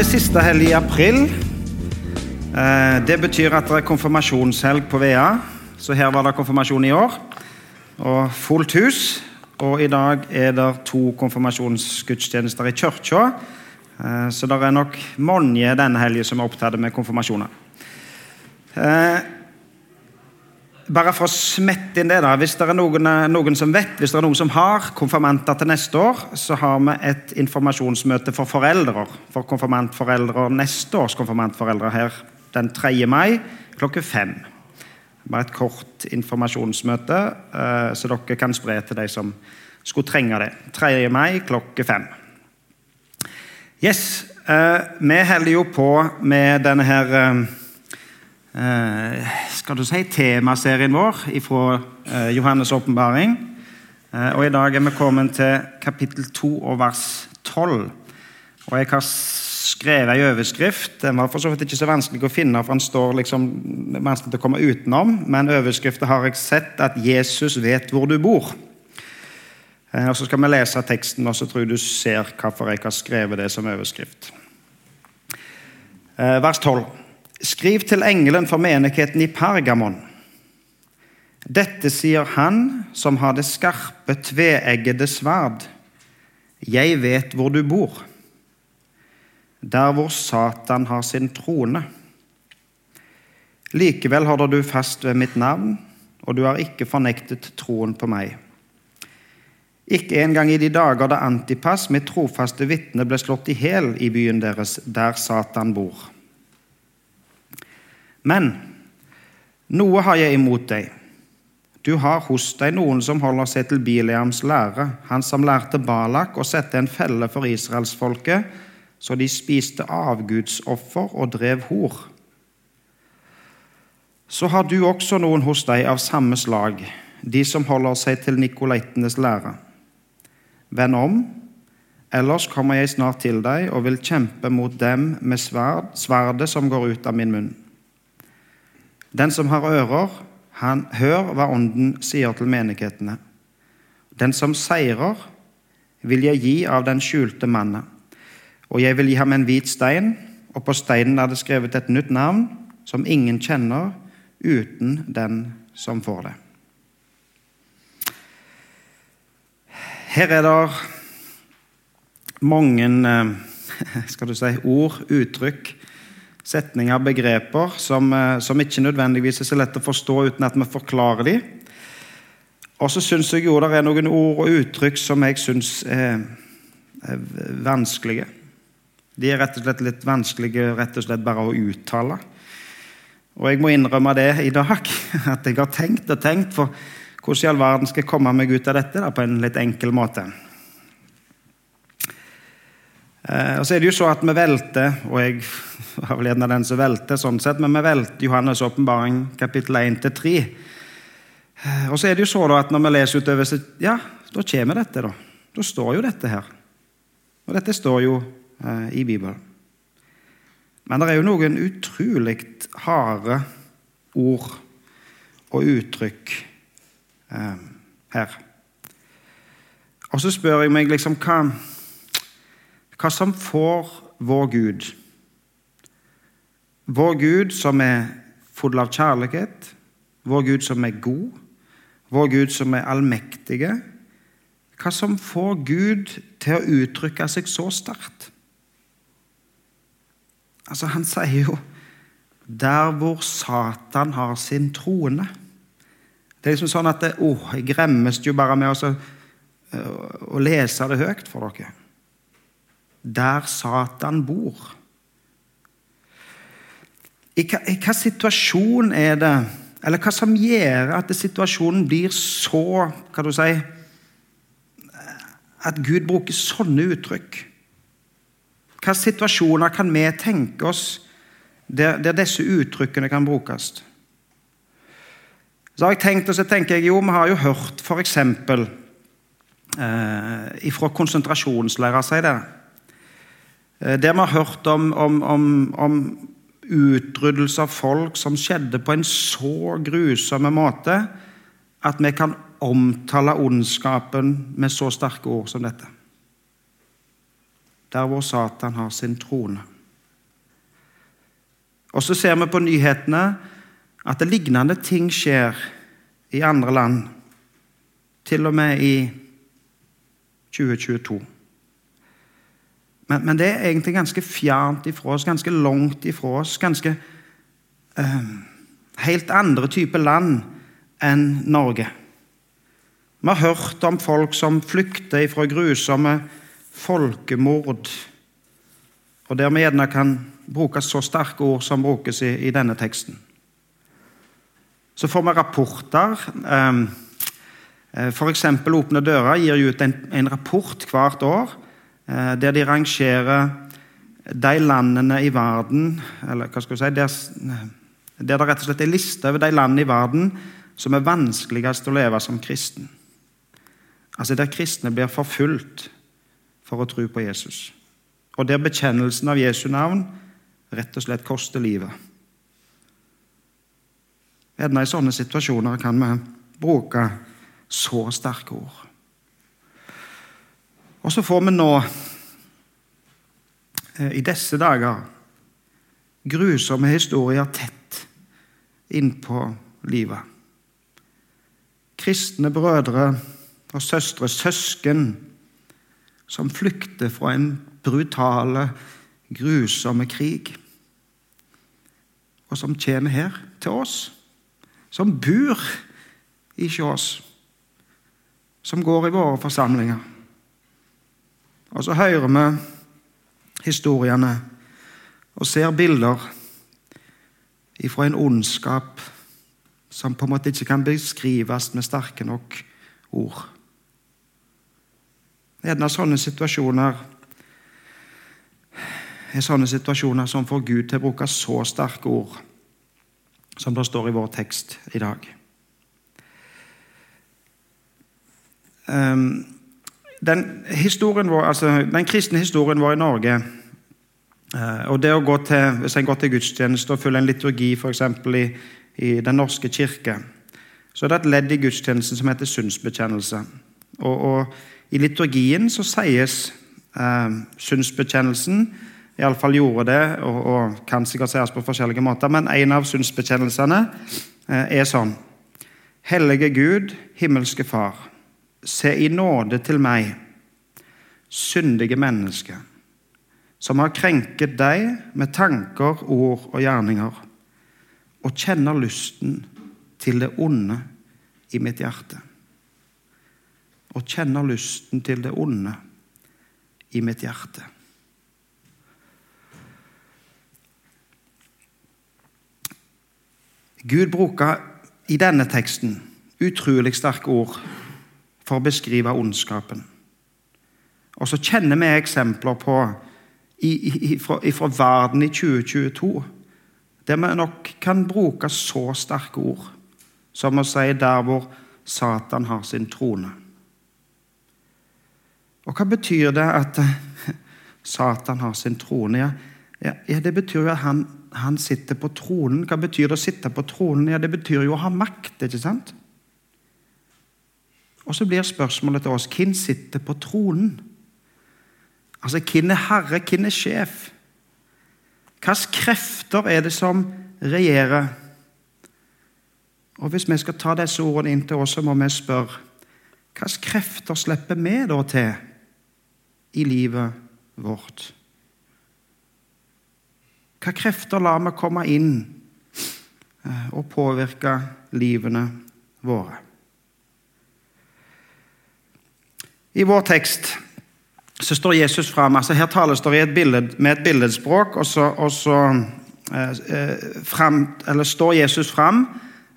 til siste helg i april. Eh, Det betyr at det er konfirmasjonshelg på Vea. Så her var det konfirmasjon i år. Og fullt hus. Og i dag er det to konfirmasjonsgudstjenester i kirka. Eh, Så det er nok mange denne helgen som er opptatt med konfirmasjoner. Eh, Bare for å smette inn det, da. Hvis det er noen, noen som vet, hvis det er noen som har konfirmanter til neste år, så har vi et informasjonsmøte for foreldre. For konfirmantforeldre neste års konfirmantforeldre her den 3. mai klokken fem. Bare et kort informasjonsmøte, eh, så dere kan spre til de som skulle trenge det. 3. mai klokken fem. Yes, eh, vi holder jo på med denne her eh, eh, skal du si, temaserien vår fra eh, Johannes' åpenbaring. Eh, og I dag er vi kommet til kapittel 2 og vers 12. Og Jeg har skrevet en overskrift. Den var for så vidt ikke så vanskelig å finne, for den står liksom vanskelig å komme utenom. Men overskriften har jeg sett at 'Jesus vet hvor du bor'. Eh, og Så skal vi lese teksten, og så tror jeg du ser hvorfor jeg har skrevet det som overskrift. Eh, Vers 12. Skriv til engelen for menigheten i Pergamon. Dette sier han som har det skarpe, tveeggede sverd. Jeg vet hvor du bor, der hvor Satan har sin trone. Likevel holder du fast ved mitt navn, og du har ikke fornektet troen på meg. Ikke engang i de dager da Antipas, mitt trofaste vitne, ble slått i hjel i byen deres, der Satan bor. Men noe har jeg imot deg. Du har hos deg noen som holder seg til Bileams lære, han som lærte Balak å sette en felle for israelsfolket, så de spiste avgudsoffer og drev hor. Så har du også noen hos deg av samme slag, de som holder seg til nikolaitenes lære. Vend om, ellers kommer jeg snart til deg og vil kjempe mot dem med sverd, sverdet som går ut av min munn. Den som har ører, han hør hva Ånden sier til menighetene. Den som seirer, vil jeg gi av den skjulte mannen. Og jeg vil gi ham en hvit stein, og på steinen er det skrevet et nytt navn som ingen kjenner uten den som får det. Her er det mange skal du si, ord, uttrykk, setninger, begreper som, som, ikke nødvendigvis er så lett å forstå uten at vi forklarer dem. Og så syns jeg jo det er noen ord og uttrykk som jeg syns er, er vanskelige. De er rett og slett litt vanskelige rett og slett bare å uttale. Og jeg må innrømme det i dag, at jeg har tenkt og tenkt for hvordan i all verden skal jeg komme meg ut av dette da, på en litt enkel måte. Eh, og så er det jo så at vi velter, og jeg var vel en av den som velter, sånn sett, men vi velter Johannes' åpenbaring kapittel 1-3. Eh, og så er det jo så da at når vi leser utover, så ja, da kommer dette. Da Da står jo dette her. Og dette står jo eh, i Bibelen. Men det er jo noen utrolig harde ord og uttrykk eh, her. Og så spør jeg meg liksom hva, hva som får vår Gud Vår Gud som er full av kjærlighet, vår Gud som er god, vår Gud som er allmektige Hva som får Gud til å uttrykke seg så sterkt? Altså, Han sier jo 'der hvor Satan har sin trone'. Det er liksom sånn at det, Å, Jeg gremmes jo bare med å, å lese det høyt for dere. Der Satan bor. I hva, I hva situasjon er det Eller hva som gjør at situasjonen blir så Hva du si At Gud bruker sånne uttrykk? Hvilke situasjoner kan vi tenke oss der, der, disse uttrykkene kan brukes? Så har jeg tenkt, og så tenker jeg, jo, Vi har jo hørt f.eks. Eh, fra konsentrasjonsleirer si det. Eh, der vi har hørt om, om, om, om utryddelse av folk som skjedde på en så grusom måte at vi kan omtale ondskapen med så sterke ord som dette der hvor Satan har sin trone. Og så ser vi på nyhetene at det lignende ting skjer i andre land, til og med i 2022. Men, men det er egentlig ganske fjernt ifra oss, ganske langt ifra oss. Ganske eh, helt andre typer land enn Norge. Vi har hørt om folk som flykter fra grusomme folkemord, og der vi gjerne kan bruke så sterke ord som brukes i, i denne teksten. Så får vi rapporter. Ehm, eh, F.eks. Åpne dører gir ut en, en rapport hvert år der de rangerer de landene i verden eller hva skal vi si, der, der det rett og slett er liste over de landene i verden som er vanskeligst å leve som kristen. Altså der kristne blir forfulgt for å tro på Jesus. Og der bekjennelsen av Jesu navn rett og slett koster livet. Gjerne i sånne situasjoner kan vi bruke så sterke ord. Og så får vi nå, eh, i disse dager, grusomme historier tett innpå livet. Kristne brødre og søstre, søsken, som flykter fra en brutale, grusomme krig. Og som kommer her til oss. Som bor hos oss. Som går i våre forsamlinger. Og så hører vi historiene og ser bilder ifra en ondskap som på en måte ikke kan beskrives med sterke nok ord. Av sånne situasjoner er sånne situasjoner som får Gud til å bruke så sterke ord som det står i vår tekst i dag. Ehm, den, vår, altså, den kristne historien vår i Norge eh, og det å gå til, Hvis en går til gudstjeneste og følger en liturgi f.eks. I, i Den norske kirke, så er det et ledd i gudstjenesten som heter syndsbekjennelse. Og, og I liturgien så sies eh, syndsbekjennelsen Iallfall gjorde det, og, og, kan sikkert sies på forskjellige måter, men en av syndsbekjennelsene eh, er sånn Hellige Gud, himmelske Far, se i nåde til meg, syndige menneske, som har krenket deg med tanker, ord og gjerninger, og kjenner lysten til det onde i mitt hjerte. Og kjenner lysten til det onde i mitt hjerte. Gud bruker i denne teksten utrolig sterke ord for å beskrive ondskapen. Og så kjenner vi eksempler på fra verden i 2022 der vi nok kan bruke så sterke ord som å si 'der hvor Satan har sin trone'. Og hva betyr det at Satan har sin trone? Ja, ja Det betyr jo at han, han, sitter på tronen. Hva betyr det å sitte på tronen? Ja, Det betyr jo å ha makt, ikke sant? Og så blir spørsmålet til oss hvem sitter på tronen? Altså, Hvem er herre, hvem er sjef? Hvilke krefter er det som regjerer? Og Hvis vi skal ta disse ordene inn til oss, så må vi spørre hvilke krefter slipper vi da til i livet vårt? Hvilke krefter lar vi komme inn eh, og påvirke livene våre? I vår tekst så står Jesus fram. Altså her tales det et billed, med et billedspråk, og så, og så eh, eh frem, står Jesus fram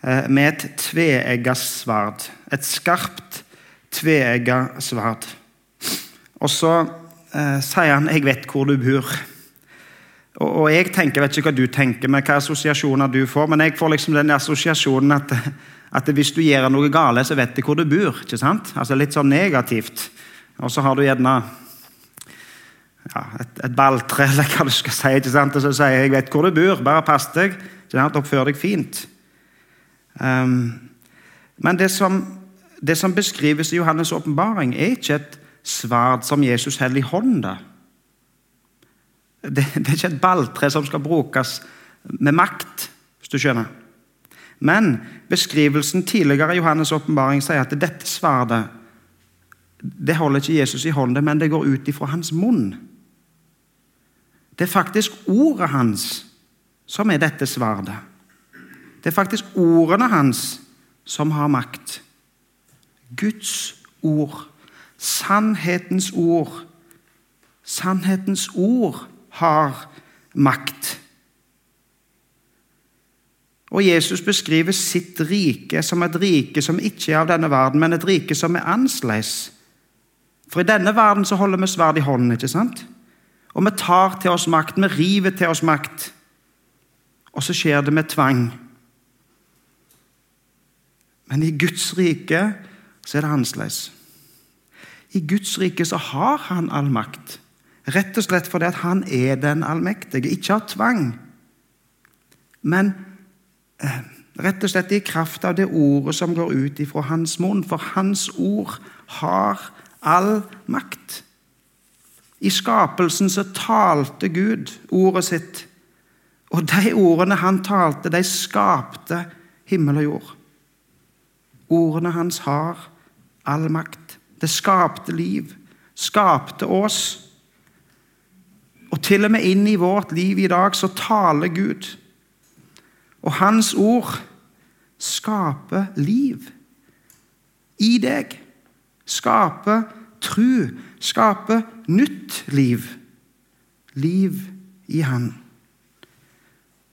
Eh, med et tveegga sverd. Et skarpt, tveegga sverd. Og så eh, sier han 'Jeg vet hvor du bor'. Og, og, jeg tenker, vet ikke hva du tenker, med hva assosiasjoner du får, men jeg får liksom den assosiasjonen at, at hvis du gjør noe galt, så vet de hvor du bor. ikke sant? Altså Litt sånn negativt. Og så har du gjerne ja, et, et balltre, eller hva du skal si, ikke sant? og så sier jeg 'jeg vet hvor du bor', bare pass deg. Oppfør deg fint. Um, men det som, det som, beskrives i Johannes' åpenbaring, er ikke et sverd som Jesus holder i hånda. Det, det, er ikke et balltre som skal brukes med makt, hvis du skjønner. Men beskrivelsen tidligere i Johannes' åpenbaring sier at dette sverdet det holder ikke Jesus i hånden, men det går ut ifra hans munn. Det er faktisk ordet hans som er dette sverdet. Det er faktisk ordene hans som har makt. Guds ord. Sannhetens ord. Sannhetens ord har makt. Og Jesus beskriver sitt rike som et rike som ikke er av denne verden, men et rike som er annerledes. For i denne verden så holder vi sverd i hånden, ikke sant? Og vi tar til oss makt, vi river til oss makt. Og så skjer det med tvang. Men i Guds rike så er det annerledes. I Guds rike så har han all makt. Rett og slett fordi han er den allmektige. Ikke av tvang, men rett og slett i kraft av det ordet som går ut ifra hans munn. For hans ord har all makt. I skapelsen så talte Gud ordet sitt. Og de ordene han talte, de skapte himmel og jord. Ordene hans har all makt. Det skapte liv, skapte oss. Og til og med inn i vårt liv i dag så taler Gud. Og hans ord skaper liv i deg. Skaper tru. Skaper nytt liv. Liv i Han.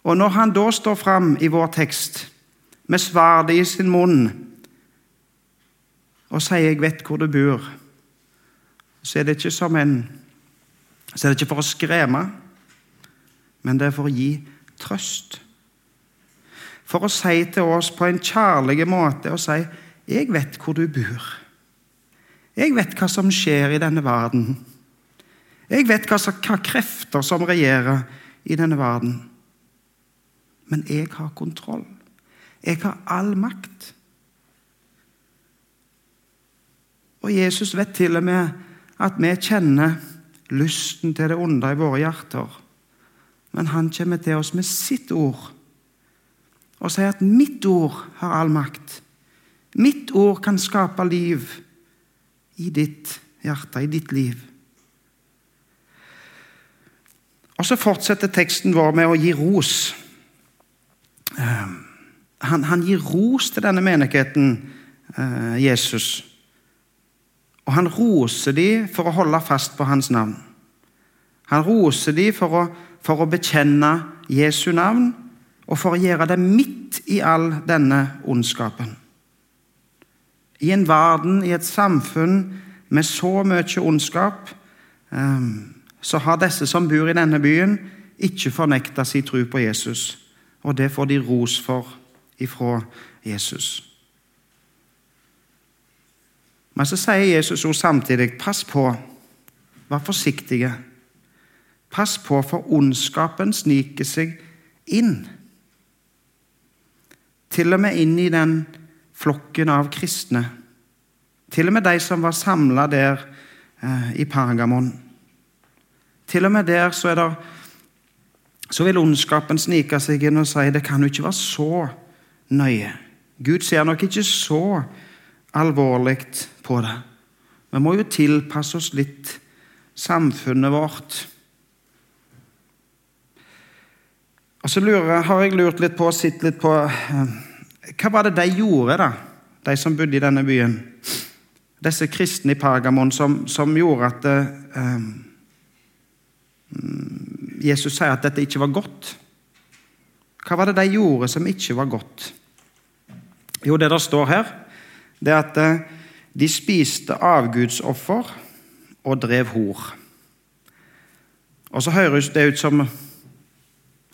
Og når han da står fram i vår tekst med sverdet i sin munn og sier 'jeg vet hvor du bor', så er det ikke som en så er det ikke for å skremme, men det er for å gi trøst for å si til oss på en kjærlig måte og si 'Jeg vet hvor du bor'. Jeg vet hva som skjer i denne verden. Jeg vet hva, hva krefter som regjerer i denne verden. Men jeg har kontroll. Jeg har all makt. Og Jesus vet til og med at vi kjenner lysten til det onde i våre hjerter. Men han kommer til oss med sitt ord og sier at 'mitt ord har all makt'. Mitt ord kan skape liv i ditt hjerte, i ditt liv. Og Så fortsetter teksten vår med å gi ros. Ehm, han, han gir ros til denne menigheten, eh, Jesus. Og han roser dem for å holde fast på hans navn. Han roser dem for å, for å bekjenne Jesu navn og for å gjøre det midt i all denne ondskapen. I en verden, i et samfunn med så mye ondskap, ehm, så har disse som bor i denne byen, ikke fornekta sin tro på Jesus. Og det får de ros for ifra Jesus. Men så sier Jesus også samtidig pass på, vær forsiktige. Pass på, for ondskapen sniker seg inn til og med inn i den flokken av kristne. Til og med de som var samla der eh, i Pergamon. Til og med der så, det, så vil ondskapen snike seg inn og si det kan jo ikke være så nøye. Gud ser nok ikke så alvorlig på det. Vi må jo tilpasse oss litt samfunnet vårt. Og så lurer, har jeg lurt litt på og sett litt på eh, Hva var det de gjorde, da, de som bodde i denne byen? Disse kristne i Pergamon som, som gjorde at eh, Jesus sier at dette ikke var godt. Hva var det de gjorde som ikke var godt? Jo, det der står her, det er at eh, de spiste avgudsoffer og drev hor. Og så høres det ut som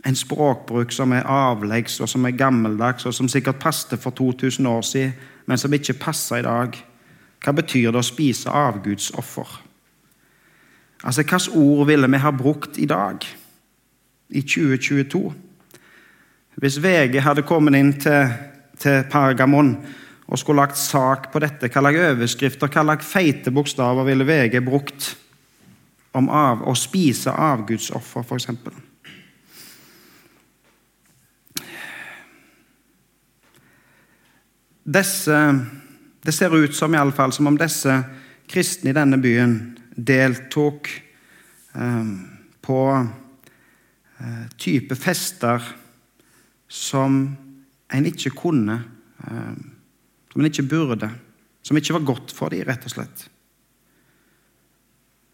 en språkbruk som er avleggs og som er gammeldags, og som sikkert passet for 2000 år siden, men som ikke passer i dag. Hva betyr det å spise avgudsoffer? Altså, Hvilke ord ville vi ha brukt i dag, i 2022? Hvis VG hadde kommet inn til, til Pergamon og skulle lagt sak på dette, hva slags overskrifter, hva slags feite bokstaver ville VG brukt om av, å spise avgudsoffer, f.eks.? Disse, det ser ut som, i alle fall, som om disse kristne i denne byen deltok eh, på eh, type fester som en ikke kunne, eh, som en ikke burde, som ikke var godt for dem, rett og slett.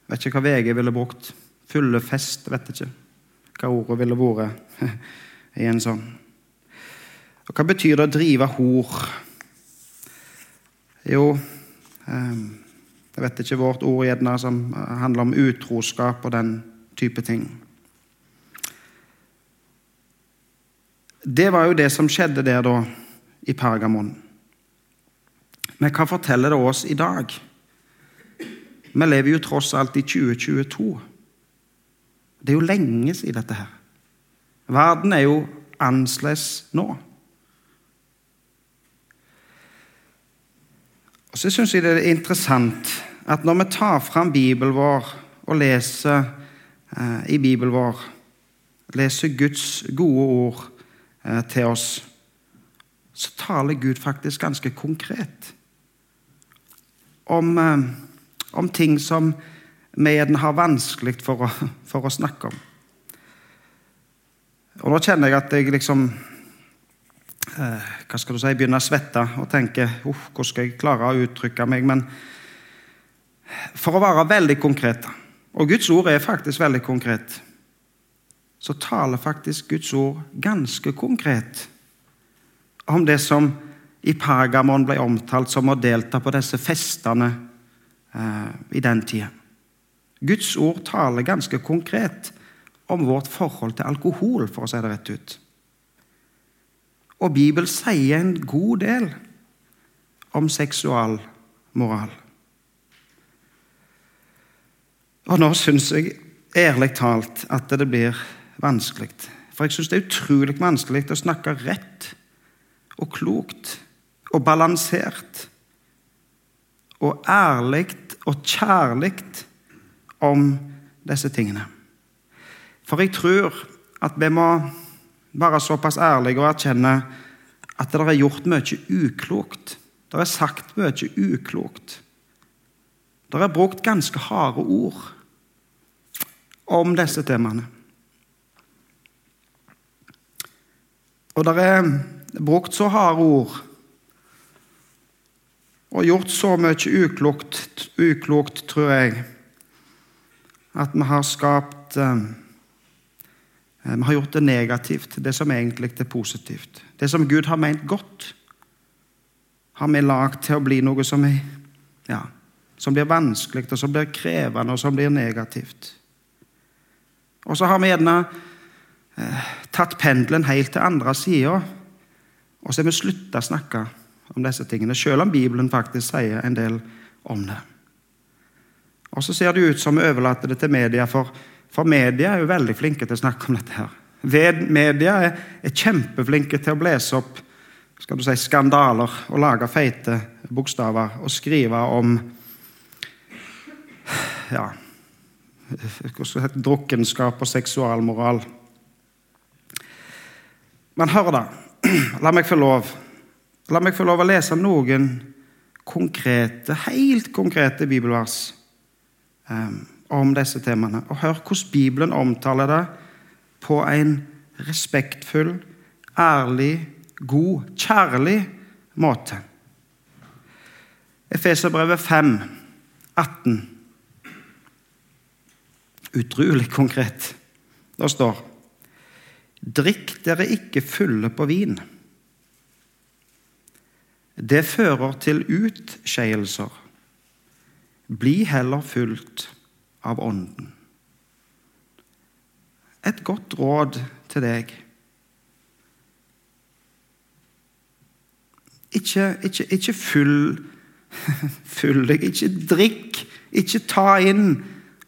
Vet ikke hva VG ville brukt. Fulle fest, vet ikke hva ordet ville vært i en sånn. Og hva betyr det å drive hor? Jo ehm, Jeg vet ikke vårt ord gjerne som handler om utroskap og den type ting. Det var jo det som skjedde der da, i Pergamon. Men hva forteller det oss i dag? Vi lever jo tross alt i 2022. Det er jo lenge siden dette her. Verden er jo annerledes nå. Og så syns jeg det er interessant at når vi tar fram Bibelen vår og leser eh, i Bibelen vår, leser Guds gode ord eh, til oss, så taler Gud faktisk ganske konkret om eh, om ting som vi har vanskelig for å, for å snakke om. Og Nå kjenner jeg at jeg liksom hva skal du si, begynner å svette og tenke uh, hvordan skal jeg klare å uttrykke meg? Men for å være veldig konkret, og Guds ord er faktisk veldig konkret, så taler faktisk Guds ord ganske konkret om det som i Pergamon ble omtalt som å delta på disse festene Eh, i den tida. Guds ord taler ganske konkret om vårt forhold til alkohol, for å si det rett ut. Og Bibelen sier en god del om seksualmoral. Og nå syns jeg ærlig talt at det blir vanskelig. For jeg syns det er utrolig vanskelig å snakke rett og klokt og balansert og ærlig og kjærlig om disse tingene. For jeg tror at vi må være såpass ærlig og erkjenne at det er gjort mye uklokt. Det er sagt mye uklokt. Det er brukt ganske harde ord om disse temaene. Og det er brukt så harde ord og gjort så mye uklokt, uklokt tror jeg, at vi har skapt eh, Vi har gjort det negativt, det som egentlig er positivt. Det som Gud har ment godt, har vi lagd til å bli noe som, er, ja, som blir vanskelig, og som blir krevende, og som blir negativt. Og så har vi gjerne eh, tatt pendelen helt til andre sida, og så har vi slutta å snakke om disse tingene, selv om Bibelen faktisk sier en del om det. Og Så ser det ut som vi overlater det til media, for, for media er jo veldig flinke til å snakke om dette. her. Media er, er kjempeflinke til å blese opp skal du si, skandaler og lage feite bokstaver og skrive om ja, drukkenskap og seksualmoral. Men hør, da. La meg få lov La meg få lov å lese noen konkrete, helt konkrete bibelvers um, om disse temaene. Og hør hvordan Bibelen omtaler det på en respektfull, ærlig, god, kjærlig måte. Efeserbrevet 5, 18. Utrolig konkret. Det står Drikk dere ikke fulle på vin det fører til utskeielser. Bli heller fulgt av Ånden. Et godt råd til deg. Ikke, ikke, ikke fyll, fyll deg, ikke drikk, ikke ta inn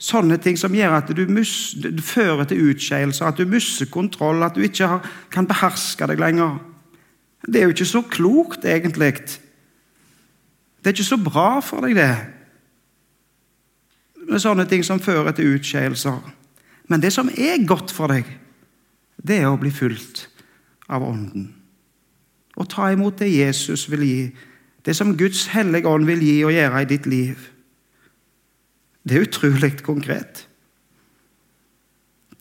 sånne ting som gjør at du, mus, du fører til utskeielse, at du mister kontroll, at du ikke har, kan beherske deg lenger. Det er jo ikke så klokt, egentlig. Det er ikke så bra for deg, det. Med sånne ting som fører til utskeielser. Men det som er godt for deg, det er å bli fulgt av Ånden. Å ta imot det Jesus vil gi, det som Guds hellige ånd vil gi og gjøre i ditt liv. Det er utrolig konkret.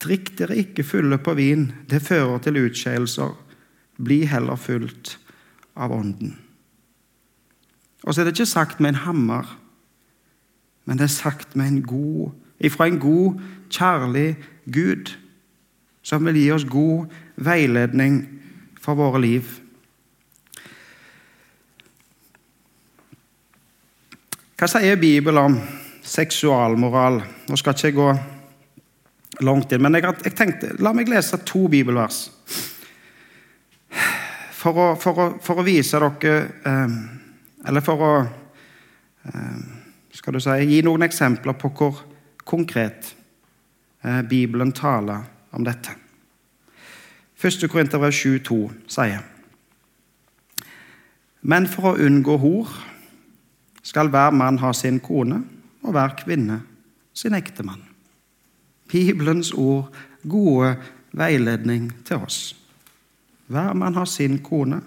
Drikk dere ikke fulle på vin, det fører til utskeielser. Bli heller fulgt av Ånden. Og så er det ikke sagt med en hammer, men det er sagt med en god, ifra en god, kjærlig Gud, som vil gi oss god veiledning for våre liv. Hva sier Bibelen om seksualmoral? Nå skal ikke jeg gå langt inn, men jeg, tenkte, la meg lese to bibelvers. For å, for å, for å vise dere eh, Eller for å eh, skal du si, gi noen eksempler på hvor konkret eh, Bibelen taler om dette. 1. Korinterbrev 7,2 sier Men for å unngå hor skal hver mann ha sin kone, og hver kvinne sin ektemann. Bibelens ord, gode veiledning til oss. Hver mann har sin kone,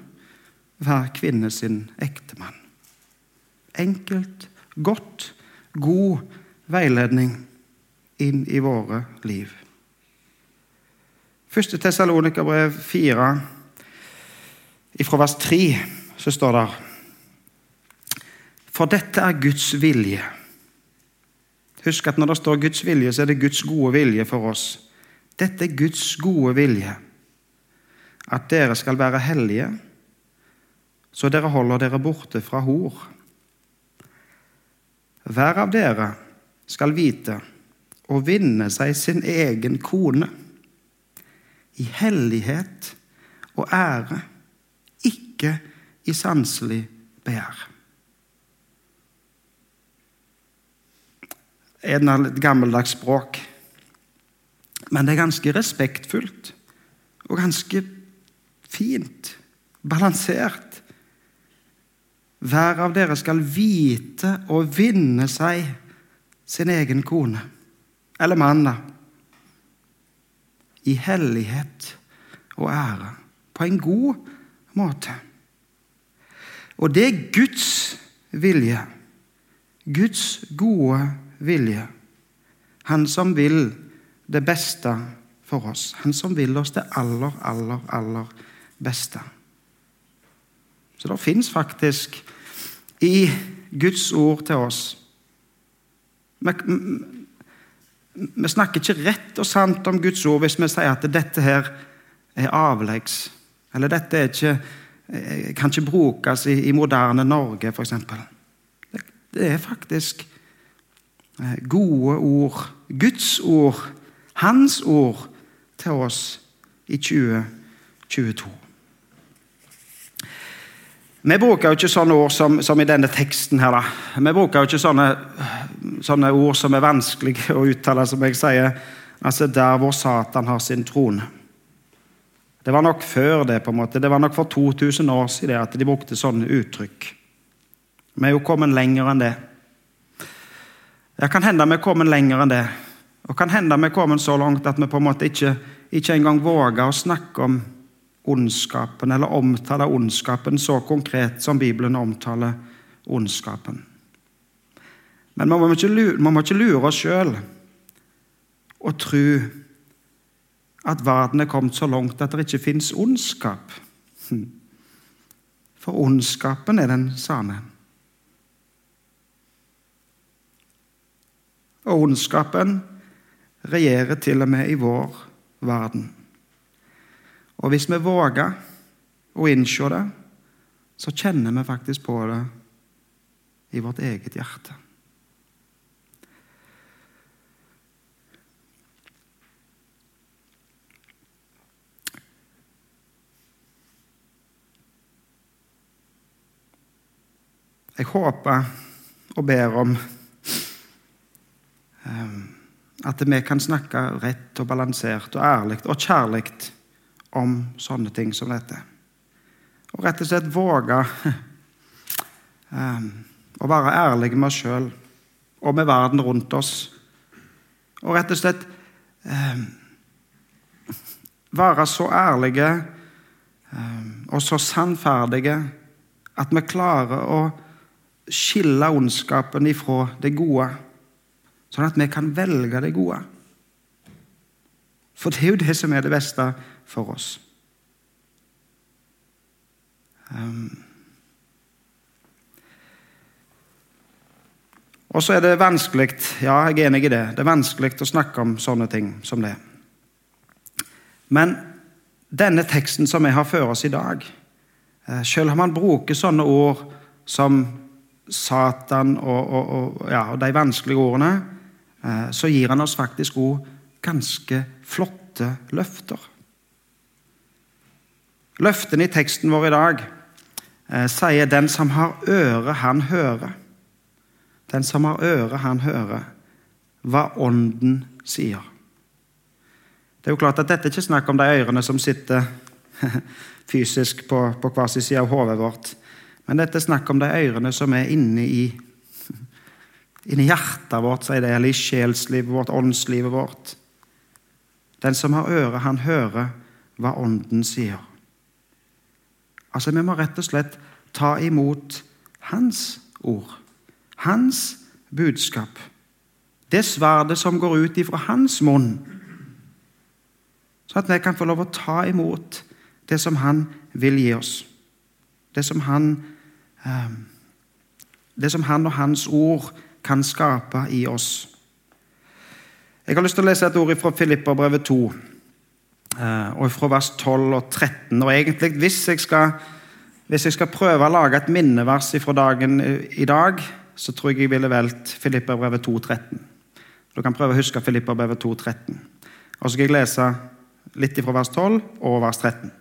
hver kvinne sin ektemann. Enkelt, godt, god veiledning inn i våre liv. Første Tessalonikerbrev 4, fra vers 3, så står det For dette er Guds vilje Husk at når det står Guds vilje, så er det Guds gode vilje for oss. Dette er Guds gode vilje. At dere skal være hellige, så dere holder dere borte fra hor. Hver av dere skal vite å vinne seg sin egen kone i hellighet og ære, ikke i sanselig begjær. er det litt gammeldags språk. Men det er ganske respektfullt og ganske fint. Balansert. Hver av dere skal vite og vinne seg sin egen kone. Eller mann, da. I hellighet og ære. På en god måte. Og det er Guds vilje. Guds gode vilje. Han som vil det beste for oss. Han som vil oss det aller, aller, aller beste. Så det fins faktisk i Guds ord til oss vi, vi, snakker ikke rett og sant om Guds ord hvis vi sier at dette her er avleggs. Eller dette ikke, eh, kan ikke brukes i, i moderne Norge, f.eks. Det, det er faktisk Eh, gode ord, Guds ord, Hans ord, til oss i 2022. Vi bruker jo ikke sånne ord som, som i denne teksten. her. Da. Vi bruker jo ikke sånne, sånne, ord som er vanskelige å uttale, som jeg sier. Altså der hvor Satan har sin trone. Det var nok før det. på en måte. Det var nok for 2000 år siden at de brukte sånne uttrykk. Vi er jo kommet lenger enn det. Det kan hende vi er kommet lenger enn det. Og kan hende vi er kommet så langt at vi på en måte ikke, ikke engang våger å snakke om ondskapen, eller omtaler ondskapen så konkret som Bibelen omtaler ondskapen. Men man må ikke lure, må ikke lure oss sjøl og tro at verden er kommet så langt at det ikke fins ondskap. For ondskapen er den samme. Og ondskapen regjerer til og med i vår verden. Og hvis vi våger å innse det, så kjenner vi faktisk på det i vårt eget hjerte. Jeg håper og ber om Ehm, at vi kan snakke rett og balansert og ærlig og kjærlig om sånne ting som dette. Og rett og slett våge ehm, å være ærlig med oss sjøl og med verden rundt oss. Og rett og slett ehm, være så ærlige og så sannferdige at vi klarer å skille ondskapen ifra det gode, sånn at vi kan velge det gode. For det er jo det som er det beste for oss. Um. Og så er det vanskelig ja, jeg er enig i det, det er vanskelig å snakke om sånne ting som det. Men denne teksten som vi har for oss i dag, eh, selv om man bruker sånne ord som Satan og, og, og, ja, og de vanskelige ordene, eh, så gir han oss faktisk òg ganske flotte løfter. Løftene i teksten vår i dag eh, sier 'den som har øre, han hører'. Den som har øre, han hører hva Ånden sier. Det er jo klart at Dette er ikke snakk om de ørene som sitter fysisk på, på hver sin side av hodet vårt, men dette er snakk om de ørene som er inne i, inni hjertet vårt, sier det, eller i sjelslivet vårt, åndslivet vårt. Den som har øre, han hører hva Ånden sier. Altså, Vi må rett og slett ta imot Hans ord. Hans budskap. Det sverdet som går ut ifra hans munn. Så at vi kan få lov å ta imot det som han vil gi oss. Det som han, eh, det som han og hans ord kan skape i oss. Jeg har lyst til å lese et ord fra Filipperbrevet 2, eh, og fra vers 12 og 13. Og egentlig, hvis jeg skal, hvis jeg skal prøve å lage et minnevers fra dagen i dag, så tror jeg jeg ville valgt Filipperbrevet 2,13. Du kan prøve å huske Filipperbrevet 2,13. Og så skal jeg lese litt fra vers 12 og vers 13.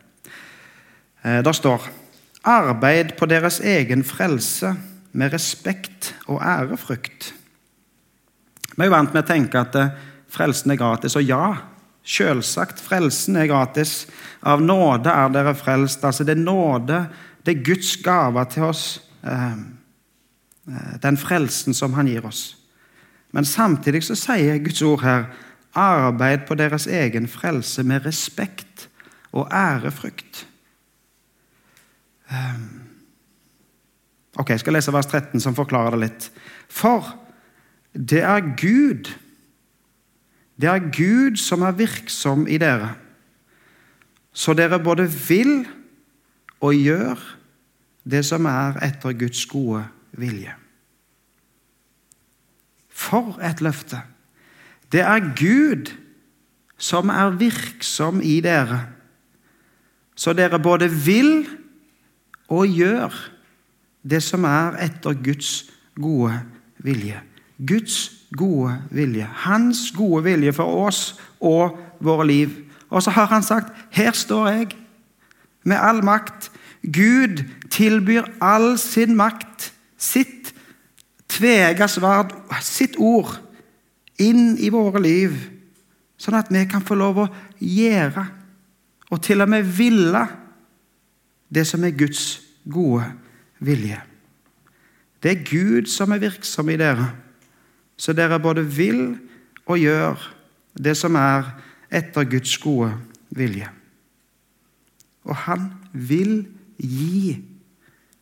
Eh, Der står Arbeid på deres egen frelse med respekt og ærefrykt. Vi er jo vant med å tenke at eh, frelsen er gratis, og ja, selvsagt, frelsen er gratis. Av nåde er dere frelst. Altså, det er nåde, det er Guds gave til oss. Eh, Eh, den frelsen som han gir oss. Men samtidig så sier Guds ord her arbeid på deres egen frelse med respekt og ærefrykt. Ehm. Ok, Jeg skal lese vers 13, som forklarer det litt. For det er Gud Det er Gud som er virksom i dere, så dere både vil og gjør det som er etter Guds gode vilje. For et løfte! Det er Gud som er virksom i dere, så dere både vil og gjør det som er etter Guds gode vilje. Guds gode vilje. Hans gode vilje for oss og våre liv. Og så har han sagt, 'Her står jeg med all makt.' Gud tilbyr all sin makt sitt tvega sverd, sitt ord, inn i våre liv, sånn at vi kan få lov å gjøre, og til og med ville, det som er Guds gode vilje. Det er Gud som er virksom i dere, så dere både vil og gjør det som er etter Guds gode vilje. Og han vil gi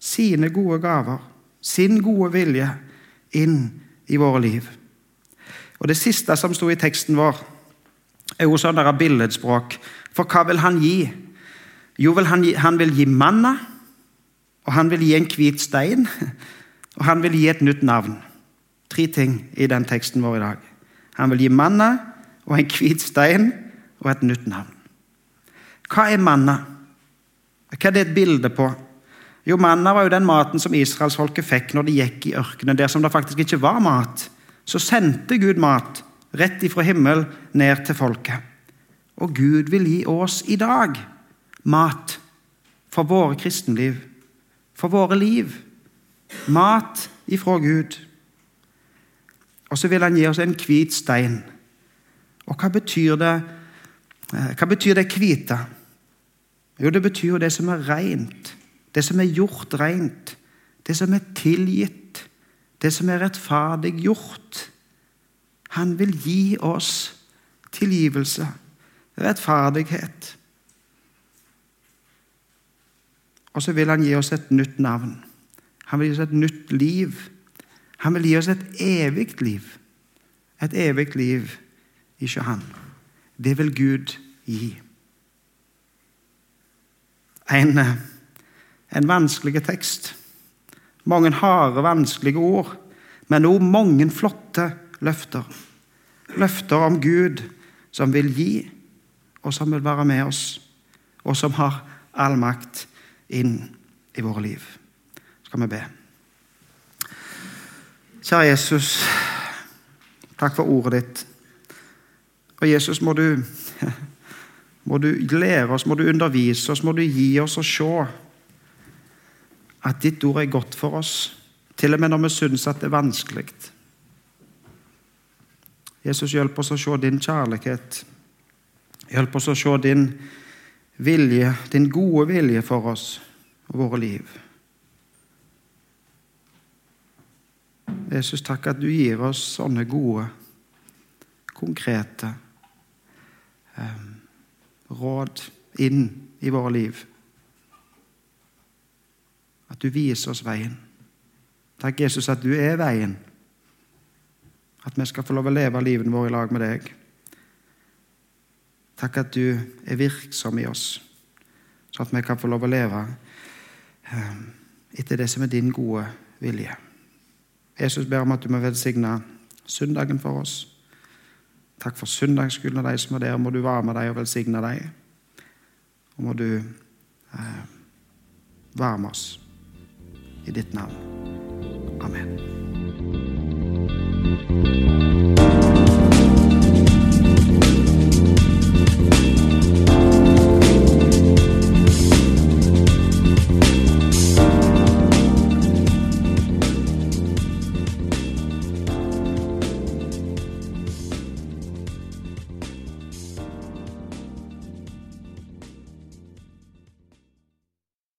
sine gode gaver sin gode vilje inn i våre liv. Og Det siste som sto i teksten vår, er jo sånn der billedspråk. For hva vil han gi? Jo, vil han, han vil gi manna, og han vil gi en hvit stein, og han vil gi et nytt navn. Tre ting i den teksten vår i dag. Han vil gi manna og en hvit stein og et nytt navn. Hva er manna? Hva er det et bilde på? Jo, manna var jo den maten som israelsfolket fikk når de gikk i ørkenen, der som det faktisk ikke var mat. Så sendte Gud mat rett ifra himmel ned til folket. Og Gud vil gi oss i dag mat for våre kristenliv, for våre liv. Mat ifra Gud. Og så vil han gi oss en hvit stein. Og hva betyr det eh, Hva betyr det hvite? Jo, det betyr jo det som er rent det som er gjort rent, det som er tilgitt, det som er rettferdiggjort. Han vil gi oss tilgivelse, rettferdighet. Og så vil han gi oss et nytt navn. Han vil gi oss et nytt liv. Han vil gi oss et evig liv. Et evig liv ikke han. Det vil Gud gi. En, en vanskelig tekst. Mange harde, vanskelige ord, men òg mange flotte løfter. Løfter om Gud som vil gi, og som vil være med oss, og som har all makt inn i våre liv. Skal vi be. Kjære Jesus, takk for ordet ditt. Og Jesus, må du, må du lære oss, må du undervise oss, må du gi oss å se at ditt ord er godt for oss, til og med når vi syns at det er vanskelig. Jesus, hjelp oss å se din kjærlighet. Hjelp oss å se din vilje, din gode vilje for oss og våre liv. Jesus, takk at du gir oss sånne gode, konkrete eh, råd inn i våre liv. At du viser oss veien. Takk, Jesus, at du er veien. At vi skal få lov å leve livet vårt i lag med deg. Takk at du er virksom i oss, så at vi kan få lov å leve eh, etter det som er din gode vilje. Jesus ber om at du må velsigne søndagen for oss. Takk for søndagsskolen og de som er der. Må du være med dem og velsigne dem. Og må du eh, være med oss i ditt navn. Amen.